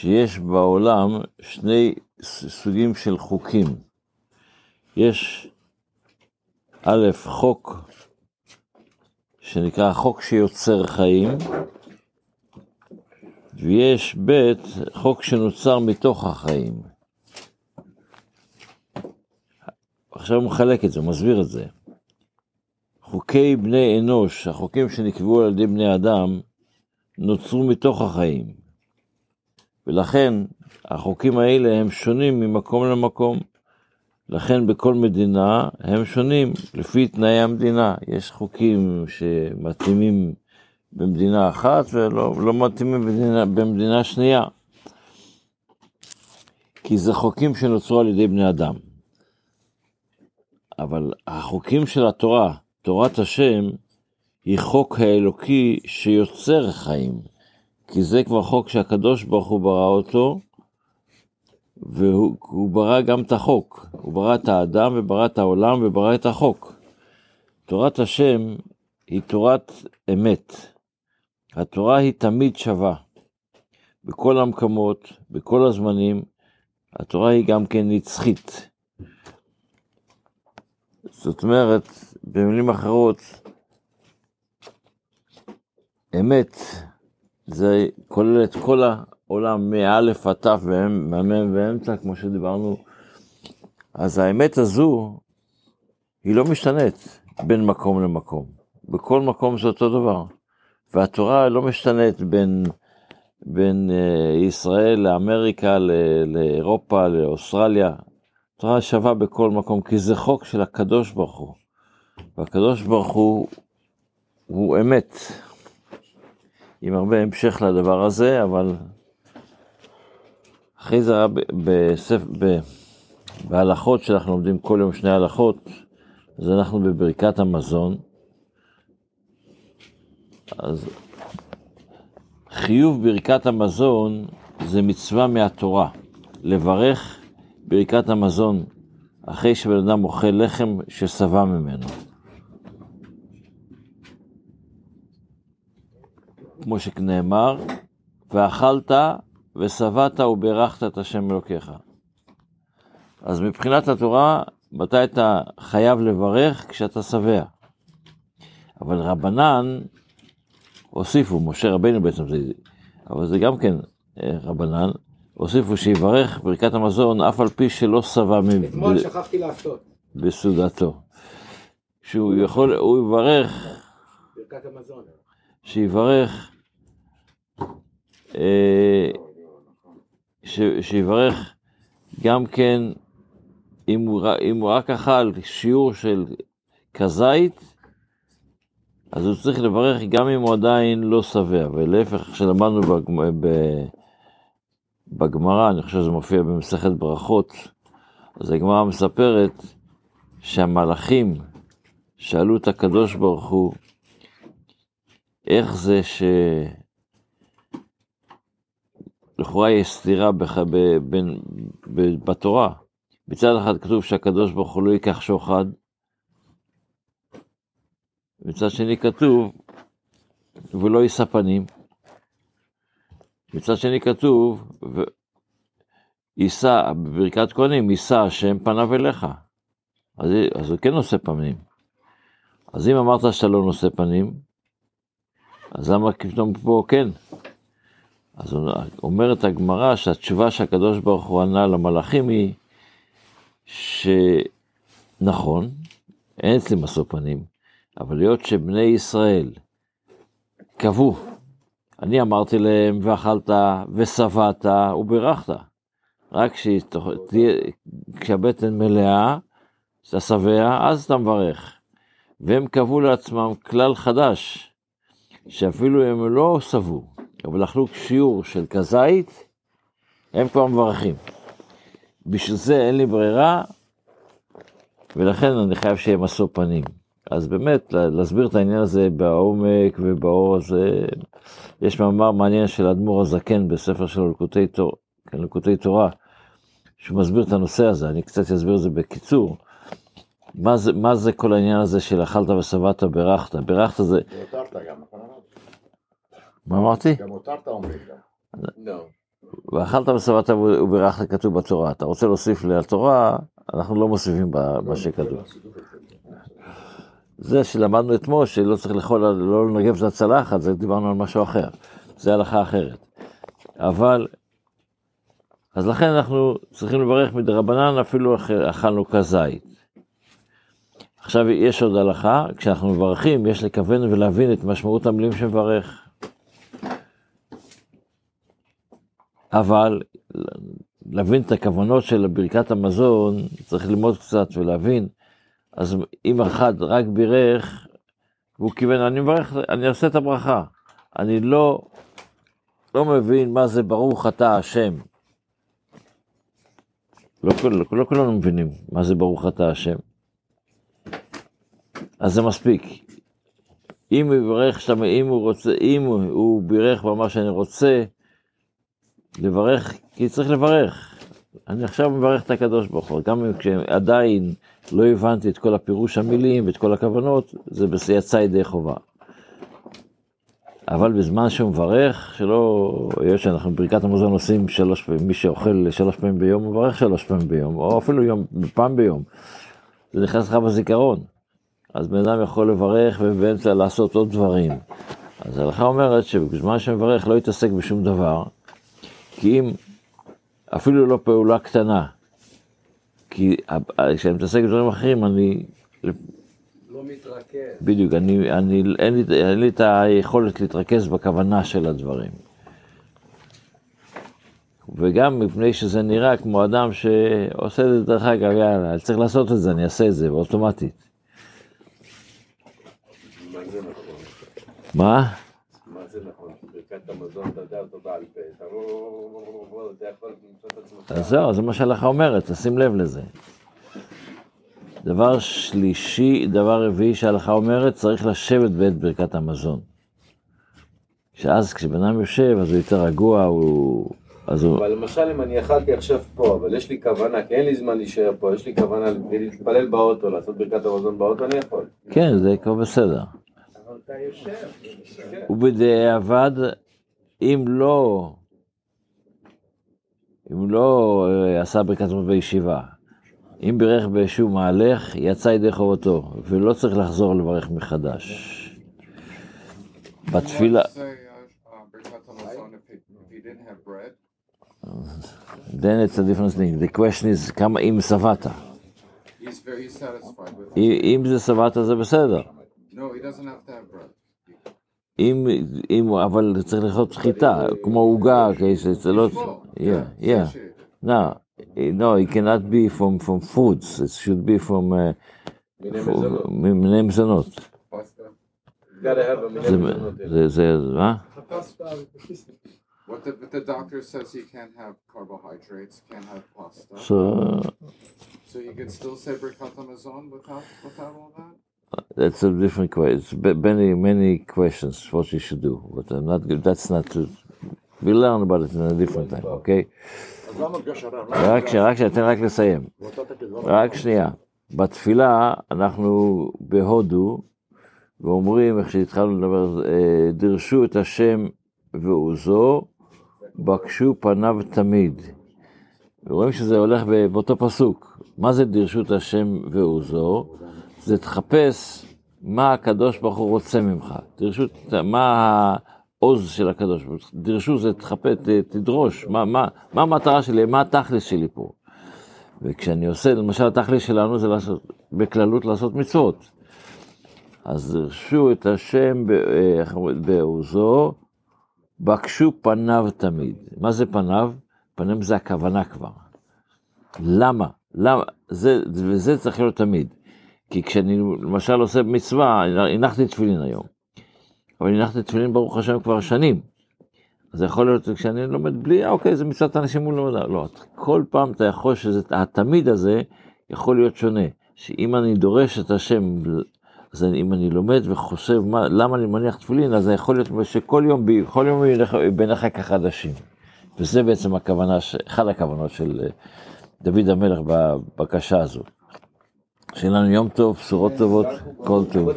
שיש בעולם שני סוגים של חוקים. יש א', חוק שנקרא חוק שיוצר חיים, ויש ב', חוק שנוצר מתוך החיים. עכשיו הוא מחלק את זה, הוא מסביר את זה. חוקי בני אנוש, החוקים שנקבעו על ידי בני אדם, נוצרו מתוך החיים. ולכן החוקים האלה הם שונים ממקום למקום. לכן בכל מדינה הם שונים לפי תנאי המדינה. יש חוקים שמתאימים במדינה אחת ולא לא מתאימים במדינה, במדינה שנייה. כי זה חוקים שנוצרו על ידי בני אדם. אבל החוקים של התורה, תורת השם, היא חוק האלוקי שיוצר חיים. כי זה כבר חוק שהקדוש ברוך הוא ברא אותו, והוא ברא גם את החוק. הוא ברא את האדם וברא את העולם וברא את החוק. תורת השם היא תורת אמת. התורה היא תמיד שווה. בכל המקומות, בכל הזמנים, התורה היא גם כן נצחית. זאת אומרת, במילים אחרות, אמת זה כולל את כל העולם מאלף עד תף מהמם ואמצע, כמו שדיברנו. אז האמת הזו, היא לא משתנית בין מקום למקום. בכל מקום זה אותו דבר. והתורה לא משתנית בין, בין אה, ישראל לאמריקה, לאירופה, לאוסטרליה. התורה שווה בכל מקום, כי זה חוק של הקדוש ברוך הוא. והקדוש ברוך הוא, הוא אמת. עם הרבה המשך לדבר הזה, אבל אחרי זה בספר, ב, בהלכות שאנחנו לומדים כל יום שני הלכות, אז אנחנו בברכת המזון. אז חיוב ברכת המזון זה מצווה מהתורה, לברך ברכת המזון אחרי שבן אדם אוכל לחם ששבע ממנו. כמו שנאמר, ואכלת ושבעת וברכת את השם אלוקיך. אז מבחינת התורה, מתי אתה חייב לברך? כשאתה שבע. אבל רבנן הוסיפו, משה רבינו בעצם, זה, אבל זה גם כן אה, רבנן, הוסיפו שיברך ברכת המזון אף על פי שלא שבע מ... אתמול שכחתי לעשות. בסעודתו. שהוא יכול, הוא יברך... ברכת המזון. שיברך, אה, שיברך גם כן, אם הוא, אם הוא רק אכל שיעור של כזית, אז הוא צריך לברך גם אם הוא עדיין לא שבע, ולהפך, כשלמדנו בגמרא, אני חושב שזה מופיע במסכת ברכות, אז הגמרא מספרת שהמלאכים שאלו את הקדוש ברוך הוא, איך זה ש... לכאורה יש סתירה בח... ב... בין... ב... בתורה. מצד אחד כתוב שהקדוש ברוך הוא לא ייקח שוחד, מצד שני כתוב, ולא יישא פנים. מצד שני כתוב, ו... יישא, בברכת כהנים, יישא השם פניו אליך. אז, אז הוא כן נושא פנים. אז אם אמרת שאתה לא נושא פנים, אז למה פתאום פה כן? אז אומרת הגמרא שהתשובה שהקדוש ברוך הוא ענה למלאכים היא שנכון, אין אצלי משוא פנים, אבל להיות שבני ישראל קבעו, אני אמרתי להם ואכלת ושבעת וברכת, רק כשהבטן מלאה, כשאתה שבע, אז אתה מברך. והם קבעו לעצמם כלל חדש, שאפילו הם לא שבו, אבל אכלו שיעור של כזית, הם כבר מברכים. בשביל זה אין לי ברירה, ולכן אני חייב שיהיה משוא פנים. אז באמת, להסביר את העניין הזה בעומק ובאור הזה, יש מאמר מעניין של אדמו"ר הזקן בספר שלו לקוטי, כן, תורה, שהוא מסביר את הנושא הזה, אני קצת אסביר את זה בקיצור. מה זה, מה זה כל העניין הזה של אכלת ושבעת ברכת? ברכת זה... והותרת גם, נכון? מה אמרתי? גם הותרת אומרים גם. לא. ואכלת ושבעת וברכת כתוב בתורה. אתה רוצה להוסיף לתורה, אנחנו לא מוסיפים ב- מה שכתוב. זה שלמדנו אתמול, שלא צריך לאכול, לא לנגב את הצלחת, זה דיברנו על משהו אחר. זה הלכה אחרת. אבל, אז לכן אנחנו צריכים לברך מדרבנן אפילו אכלנו כזית. עכשיו יש עוד הלכה, כשאנחנו מברכים, יש לכוון ולהבין את משמעות המילים שמברך. אבל להבין את הכוונות של ברכת המזון, צריך ללמוד קצת ולהבין. אז אם אחד רק בירך, והוא כיוון, אני מברך, אני עושה את הברכה. אני לא, לא מבין מה זה ברוך אתה השם. לא, כל- לא כולנו מבינים מה זה ברוך אתה השם. אז זה מספיק. אם הוא יברך שם, אם הוא רוצה, אם הוא, בירך ואמר שאני רוצה לברך, כי צריך לברך. אני עכשיו מברך את הקדוש ברוך הוא, גם כשעדיין לא הבנתי את כל הפירוש המילים ואת כל הכוונות, זה יצא ידי חובה. אבל בזמן שהוא מברך, שלא, היות שאנחנו בברכת המזון עושים שלוש פעמים, מי שאוכל שלוש פעמים ביום, מברך שלוש פעמים ביום, או אפילו יום, פעם ביום. זה נכנס לך בזיכרון. אז בן אדם יכול לברך ובאמצע לעשות עוד דברים. אז ההלכה אומרת שבזמן שמברך לא יתעסק בשום דבר, כי אם אפילו לא פעולה קטנה, כי כשאני מתעסק בדברים אחרים, אני, לא מתרכז. בדיוק, אני, אני, אין, לי, אין לי את היכולת להתרכז בכוונה של הדברים. וגם מפני שזה נראה כמו אדם שעושה את זה, דרך אגב, יאללה, צריך לעשות את זה, אני אעשה את זה, אוטומטית. מה זה נכון? מה? מה זה נכון? ברכת המזון, אתה יודע אותו בעל פה, אתה לא... אתה יכול למצוא את עצמך. אז זהו, זה מה שההלכה אומרת, תשים לב לזה. דבר שלישי, דבר רביעי שההלכה אומרת, צריך לשבת בעת ברכת המזון. שאז כשבן אדם יושב, אז הוא יותר רגוע, הוא... אז הוא... אבל למשל אם אני אכלתי עכשיו פה, אבל יש לי כוונה, כי אין לי זמן להישאר פה, יש לי כוונה להתפלל באוטו, לעשות ברכת המזון באוטו, אני יכול. כן, זה כבר בסדר. אבל אתה יושב. כן. ובדיעבד, אם לא, אם לא אה, עשה ברכת המזון בישיבה, אם בירך באיזשהו מהלך, יצא ידי חובתו, ולא צריך לחזור לברך מחדש. בתפילה, uh, uh, then it's a different thing. The question is, כמה אם שבעת? אם זה שבעת זה בסדר. No, he doesn't have to have bread. אם, אם, אבל צריך לאכול חיטה, כמו עוגה, כאיזה, זה לא... He's full. Yeah, yeah. satiated. No, no, it cannot be from, from foods, it should be from... Uh, מיני from- מזונות. מיני מזונות. Pasta. gotta have a מיני זה, מזונות. זה, זה, מה? What the, but the doctor says he can't have carbohydrates, can't have pasta. So, So you can still say Birkat Hamazon without without all that. That's a different question. It's many, many questions what you should do, but I'm not, that's not to... We learn about it in a different time, okay? רק ש- רק שנייה, תן רק לסיים. רק שנייה. בתפילה אנחנו בהודו, ואומרים, איך שהתחלנו לדבר, אה, דרשו את השם ועוזו, בקשו פניו תמיד. ורואים שזה הולך באותו פסוק. מה זה דרשו את השם ועוזו? זה תחפש מה הקדוש ברוך הוא רוצה ממך. דרשו, את- מה העוז של הקדוש ברוך הוא. דרשו זה תחפש, תדרוש, מה, מה, מה המטרה שלי, מה התכלס שלי פה. וכשאני עושה, למשל התכלס שלנו זה לעשות, בכללות לעשות מצוות. אז דרשו את השם אה? בעוזו, בקשו פניו תמיד. מה זה פניו? פניו זה הכוונה כבר. למה? למה? זה, וזה צריך להיות תמיד. כי כשאני למשל עושה מצווה, הנחתי תפילין היום. אבל הנחתי תפילין ברוך השם כבר שנים. אז יכול להיות כשאני לומד בלי, אה, אוקיי, זה מצוות אנשים מול לומד. לא, כל פעם אתה יכול שזה, התמיד הזה יכול להיות שונה. שאם אני דורש את השם, אז אני, אם אני לומד וחושב מה, למה אני מניח תפילין, אז זה יכול להיות שכל יום, כל יום בעיניך כחדשים. וזה בעצם הכוונה, אחת הכוונות של אה, דוד המלך בבקשה הזו. שיהיה לנו יום טוב, בשורות טובות, כל טוב.